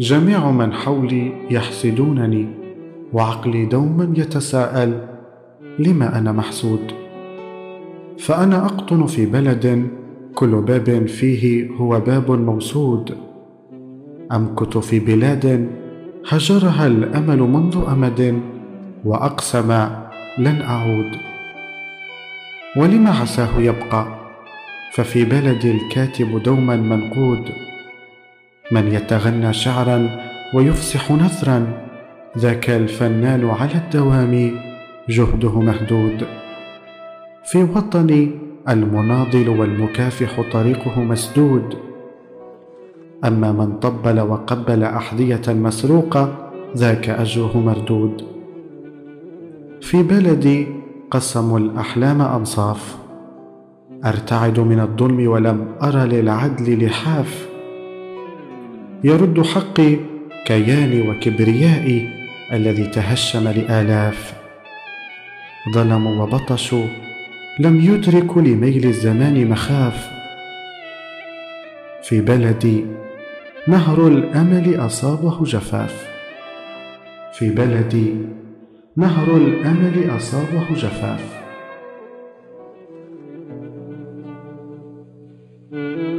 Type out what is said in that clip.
جميع من حولي يحسدونني وعقلي دوما يتساءل لم أنا محسود؟ فأنا أقطن في بلد كل باب فيه هو باب موسود. أمكث في بلاد هجرها الأمل منذ أمد وأقسم لن أعود. ولم عساه يبقى؟ ففي بلدي الكاتب دوما منقود. من يتغنى شعرا ويفسح نثرا ذاك الفنان على الدوام جهده مهدود. في وطني المناضل والمكافح طريقه مسدود. أما من طبل وقبل أحذية مسروقة ذاك أجره مردود. في بلدي قسموا الأحلام أنصاف. أرتعد من الظلم ولم أر للعدل لحاف. يرد حقي كياني وكبريائي الذي تهشم لآلاف. ظلموا وبطشوا لم يدركوا لميل الزمان مخاف. في بلدي نهر الأمل أصابه جفاف. في بلدي نهر الأمل أصابه جفاف. thank you